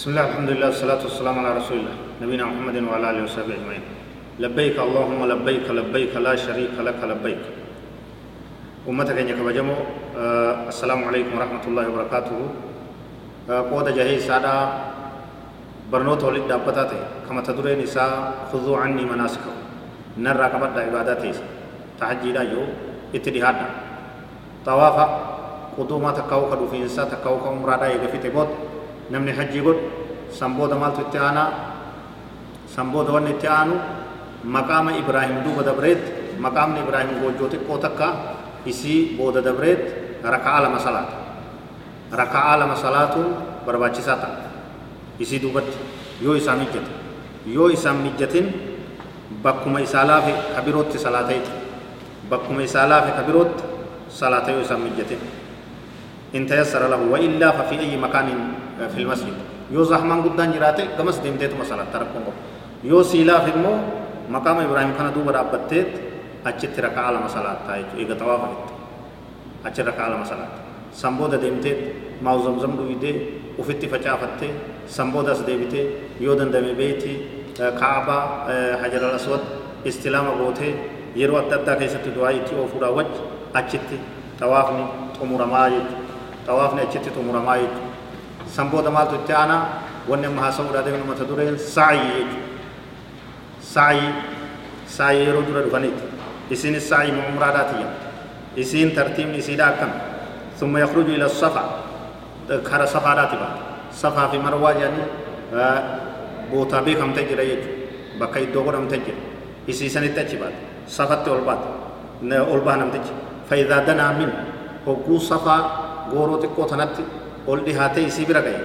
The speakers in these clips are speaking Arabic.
بسم الله الحمد لله والصلاة والسلام على رسول الله نبينا محمد وعلى آله وصحبه أجمعين لبيك اللهم لبيك لبيك لا شريك لك لبيك أمتك إنك بجمو آه السلام عليكم ورحمة الله وبركاته آه قوة جهي سادة برنوت ولد دابتاتي كما تدري نساء خذوا عني مناسكم نرى كبدا عباداتي تحجي لا يو اتدهادا طوافا قدوما تكاو كدو في إنسا تكاو كمرا دا يغفي تبوت namni hajjii godhu sanbooda maaltu itti aanaa sanbooda wanni itti aanu maqaama ibraahim duuba dabreetti maqaamni ibraahim goojjoo xiqqoo takka isii booda dabreetti raka'aa lama salaata raka'aa lama salaatuun barbaachisaa ta'a isii duubatti yoo isaa mijjate yoo isaan mijjatin bakkuma isaa laafe ka birootti salaateeti bakkuma isaa laafe ka birootti salaata yoo isaan mijjatin in tayassara lahu wa illaa fa fi ayyi makaanin في المسجد. يو زحمان قدان جراته كمس ديمتيت مسألة تركون يو سيلا في مو مقام إبراهيم كان دوبر أبتت أجت ركع على مسألة تايج إيجا طواف أجت ركع على مسألة. سمبودا ديمتيت ما زمزم دويدة وفتي فجافته سمبودا سديبته يو دندمي بيتي كعبة حجر الأسود استلام غوته yeroo adda addaa keessatti du'aa itti oofuudha wajji achitti xawaafni xumuramaa jechuudha xawaafni achitti xumuramaa jechuudha sanbooda maaltu itti aanaa wanni amma haasa'uudhaa deemnu mata dureen saayii jechuudha saayii saayii yeroo dura dhufaniiti isinis saayii umraadhaatiyya isiin tartiibni isiidha akkam ثم يخرج إلى الصفا كara safaadhaati baata safaa fi marwaa jedhanii bootaa beekamte jira jechuudha bakka iddoo godhamte jira isiisanitti achi baata safatti ol baata ol baha namtichi faayidaa danaa min hogguu safaa gooroo xiqqoo tanatti ol dhihaatee isii bira gahe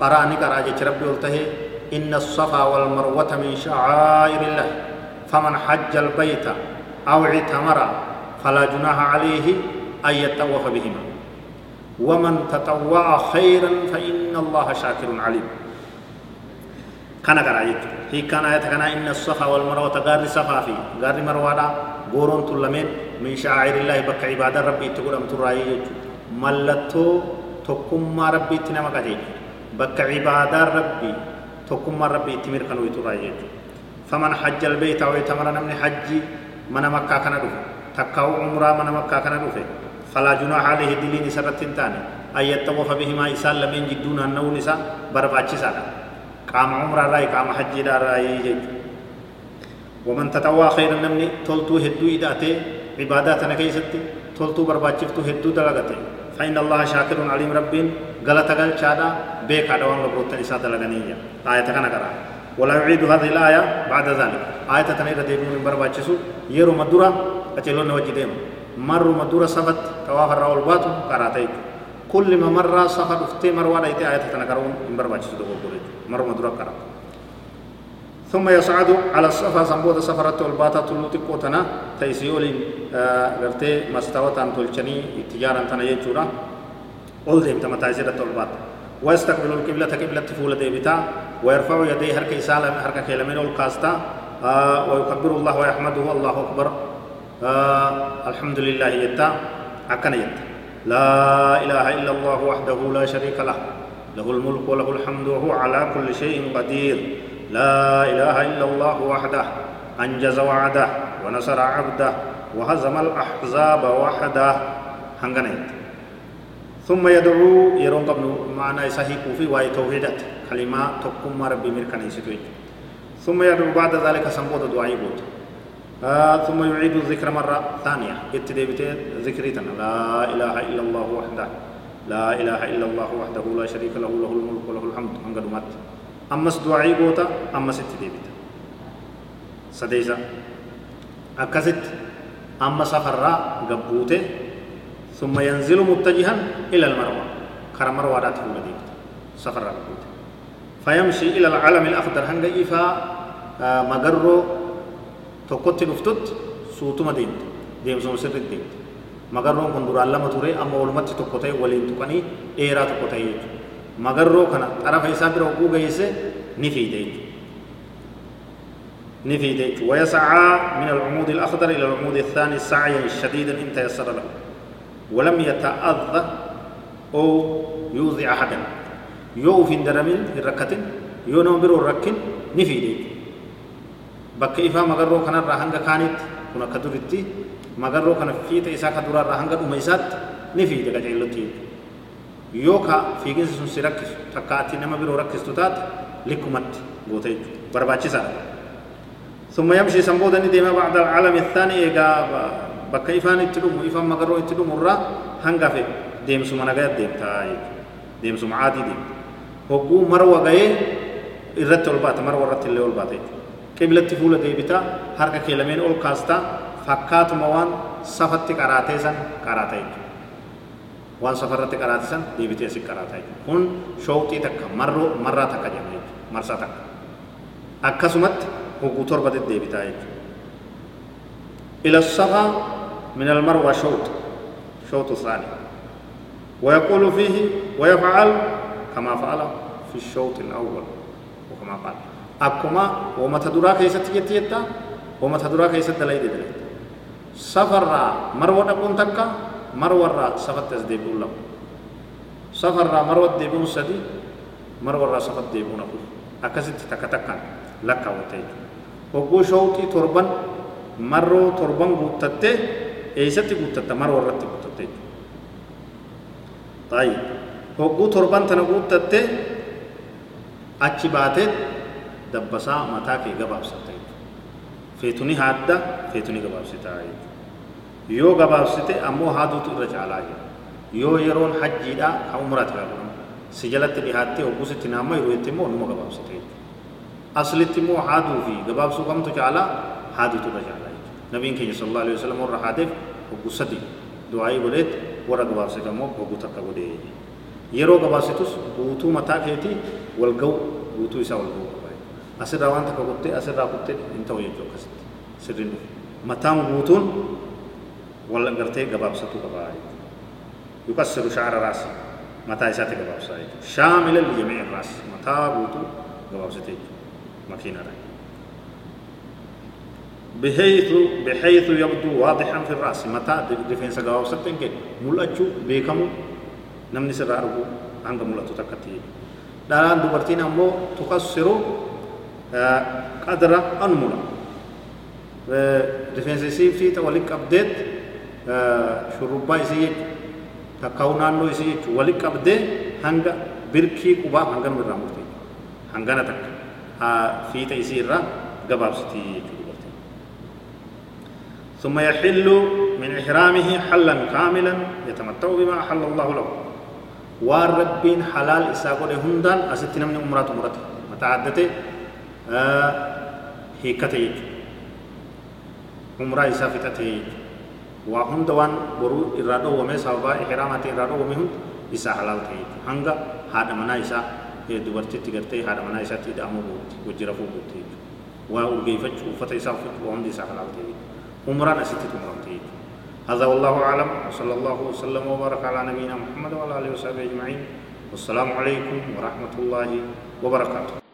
qaraa ni qaraa jecha rabbi ol tahee إن الصفا والمروة من شعائر الله. فمن حج البيت أو اعتمر فلا جناح عليه أن يتطوف بهما. ومن تطوع خيرا فإن الله شاكر عليم. كان قرأيت هي كان آية كان إن الصفا والمروة غار صفا في غار مروة غورون تلمين من شعائر الله بك عبادة ربي تقول أم ترأي ملتو tokkummaa rabbiitti nama qajeelchu bakka cibaadaa rabbii tokkummaa rabbii itti mirkanuutu jechuudha faman hajjal beeyta wayita mana namni hajji mana makkaa kana dhufe takkaa'u umraa mana makkaa kana dhufe falaa junaaha alayhi diliin isarratti hin taane ayyattawafa bihimaa isaan lameen jidduu naanna'uun isaa barbaachisaadha qaama umraarraa qaama hajjiidhaarraa jechuudha ومن تطوع خيرا نمني تلتو هدو إداتي عباداتنا كيستي تلتو برباچفتو هدو دلغتي فإن الله شاكر عليم رب غلط قال شادا بيك عدوان لبروت إساءة لغنية آية كان قرأ ولا يعيد هذه الآية بعد ذلك. آية تنير ديبون من بربا چسو يرو مدورة. أچلون نوجي ديم. مر مدورة صفت تواف الرأول باتو. قراتيك كل ما مر صفت افتي مروان ايتي آية تنقرون من بربا چسو دو مر مدورة قرات ثم يصعد على الصفا سمبود سفرة الباتا تلوتي قوتنا تيسيولين غرتي مستوى تان تلچني تجارة تنا يجورا. قل تما تايسيرة البات ويستقبل القبلة قبلة فول ديبتا. ويرفع يديه هرك إسالة هرك كلمين القاستا آه ويكبر الله ويحمده الله أكبر. آه الحمد لله يتا. أكن يتا. لا إله إلا الله وحده لا شريك له. له الملك وله الحمد وهو على كل شيء قدير. لا إله إلا الله وحده أنجز وعده ونصر عبده وهزم الأحزاب وحده. هنغنيت ثم يدعو يرون قبل معنى صحيح في واي توحيدات كلمة تقوم ربي مركن يسوي ثم يدعو بعد ذلك سنبوت دعاء بود. آه ثم يعيد الذكر مرة ثانية اتدبت ذكرتنا لا إله إلا الله وحده. لا إله إلا الله وحده لا شريك له له الملك وله الحمد. هنغدمت ammas du'aa'ii goota ammas itti deebita sadeessa akkasitti amma safarraa gabbuute summa yanzilu muttajihan ila almarwa kara marwaadhaatti fuula deebita safarraa gabbuute فيمشي إلى العلم الأخضر هنگا إفا مقرو تقوت نفتت سوتما ديمت ديم سوم سر ديمت مقرو كن دران لما توري أما ولمت مگر رو کنا طرف ایسا بر رو گئی سے نفی دیت نفی دیت ویسعا من العمود الاخضر إلى العمود الثاني سعیا شدیدا انت يسر له ولم يتأذى أو يوضع احدا يو في درمين في يو نو برو ركين نفي دیت بکیفا مگر رو کنا رہنگا کانیت کنا کدو رتی مگر رو کنا فیت ایسا کدورا رہنگا دوم ایسا نفی ka fiiginsi sun si rakkisu takka ati nama biroo rakkistu taate likkumatti goote jechuudha barbaachisaadha. ثم يمشي سنبودا ديما بعد العالم الثاني إيجا بكا إفان اتلوم إفان مغرو اتلوم الرا هنگا في ديم سمنا ديم تاي ديم سم عادي ديم hogguu marwa ga'ee irratti ol baata marwa irratti illee ol baata qiblatti fuula deebitaa harka kee lameen ol kaastaa fakkaatuma waan safatti qaraatee san qaraata jechuudha وان سفر رت قرات سن دي بيتي سي قرات اي كون شوقي تك مرو مره تك جمي مرسا تك اكسمت هو غوتور بد دي بيتاي إلى الصغى من المروة شوط شوط ثاني ويقول فيه ويفعل كما فعل في الشوط الأول وكما قال اكما وما تدرا كيسه تيتا وما تدرا كيسه تلايد سفر مروه تكون تكا marwarraa safatti as deebi'uu lama safarraa marwat deebi'uu sadi marwarraa safatti deebi'uun afur akkasitti takka takkaan lakkaawwattee hogguu shawxii torban marroo torban guuttattee eessatti guuttatta marwarratti guuttattee xaayi hogguu torban tana guuttattee achi baatee dabbasaa mataa kee gabaabsattee feetuni haadda feetuni gabaabsitaa jechuudha. Yoo gabaabsite ammoo haaduutu irra caalaa jira yoo yeroon hajjiidha ka umraati kaa godhamu si jalatti dhihaattee hoggusitti naamma yeroo itti immoo numa gabaabsite aslitti immoo haaduu fi gabaabsuu kamtu caalaa haaduutu irra caalaa nabiin keenya sallallahu alaihi wasallam warra haadeef hoggu sadi du'aayii godheet warra gabaabsite immoo hoggu takka godhee yeroo gabaasitus guutuu mataa keetii wal ga'u guutuu isaa wal ga'u asirraa waan takka kuttee asirraa kuttee hin ta'u jechuu akkasitti sirriin mataan guutuun ولا غرتي غباب ستو غباي يكسر شعر راس متى ساتي غباب سايت شامل اليمين راس متى بوتو غباب ستي ماكينا راي بحيث بحيث يبدو واضحا في الراس متى ديفينس غباب ستينك مولاچو بيكم نمني سرارو عند مولاتو تكتي دالان دوبرتينا مو تكسرو قدر انمولا ديفينسيف في توليك ابديت shurrubbaa isii jechu takkaa'u naannoo isii jechu walitti qabdee hanga birkii qubaa hangana irraa murte hangana takka fiixa isii irraa gabaabsitii jechuu dubartiin ثم يحل من إحرامه حلا كاملا يتمتع بما أحل الله له waan rabbiin halaal isaa godhe hundaan asitti namni umraatu murate mataa addate hiikkate jechuudha umraa isaa fixate jechuudha وهند وان برو إرادو ومي سببا إحرامات إرادو ومي هند إسا حلال تهيت هنگا هذا منا إسا دورت تغرتي هذا منا إسا تدامو بوت وجرفو بوت تهيت وأرغي فج وفتح إسا فج وهند إسا حلال تهيت عمران أسيتت عمران تهيت هذا والله أعلم وصلى الله وسلم وبارك على نبينا محمد وعلى آله وصحبه أجمعين والسلام عليكم ورحمة الله وبركاته